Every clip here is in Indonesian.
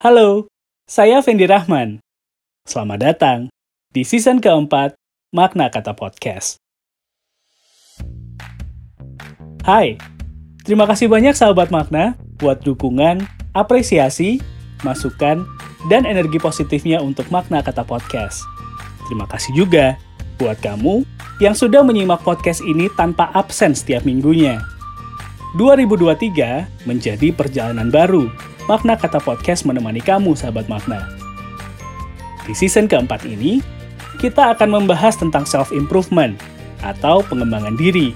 Halo, saya Fendi Rahman. Selamat datang di season keempat Makna Kata Podcast. Hai, terima kasih banyak sahabat Makna buat dukungan, apresiasi, masukan, dan energi positifnya untuk Makna Kata Podcast. Terima kasih juga buat kamu yang sudah menyimak podcast ini tanpa absen setiap minggunya. 2023 menjadi perjalanan baru Makna Kata Podcast menemani kamu, sahabat makna. Di season keempat ini, kita akan membahas tentang self-improvement atau pengembangan diri.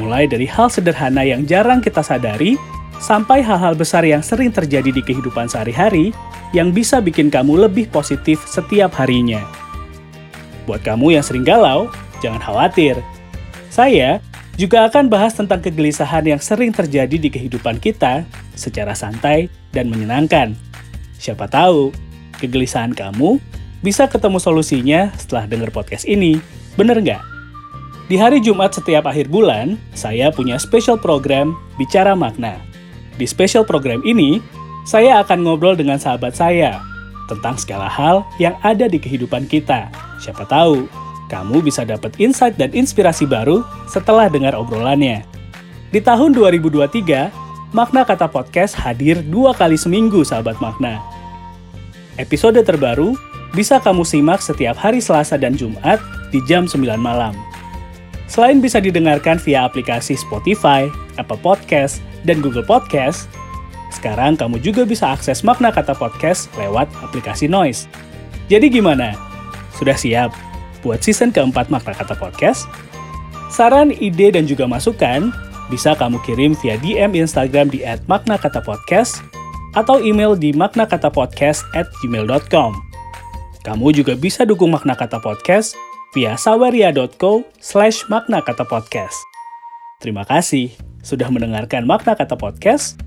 Mulai dari hal sederhana yang jarang kita sadari, sampai hal-hal besar yang sering terjadi di kehidupan sehari-hari yang bisa bikin kamu lebih positif setiap harinya. Buat kamu yang sering galau, jangan khawatir. Saya juga akan bahas tentang kegelisahan yang sering terjadi di kehidupan kita secara santai dan menyenangkan. Siapa tahu, kegelisahan kamu bisa ketemu solusinya setelah dengar podcast ini. Bener nggak? Di hari Jumat setiap akhir bulan, saya punya special program Bicara Makna. Di special program ini, saya akan ngobrol dengan sahabat saya tentang segala hal yang ada di kehidupan kita. Siapa tahu, kamu bisa dapat insight dan inspirasi baru setelah dengar obrolannya. Di tahun 2023, Makna Kata Podcast hadir dua kali seminggu, sahabat makna. Episode terbaru bisa kamu simak setiap hari Selasa dan Jumat di jam 9 malam. Selain bisa didengarkan via aplikasi Spotify, Apple Podcast, dan Google Podcast, sekarang kamu juga bisa akses Makna Kata Podcast lewat aplikasi Noise. Jadi gimana? Sudah siap buat season keempat Makna Kata Podcast? Saran, ide, dan juga masukan bisa kamu kirim via DM Instagram di @maknakatapodcast atau email di maknakatapodcast@gmail.com. Kamu juga bisa dukung Makna Kata Podcast via saweria.co slash maknakatapodcast. Terima kasih sudah mendengarkan Makna Kata Podcast.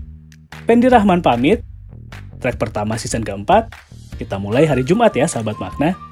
Pendi Rahman pamit. Track pertama season keempat. Kita mulai hari Jumat ya, sahabat makna.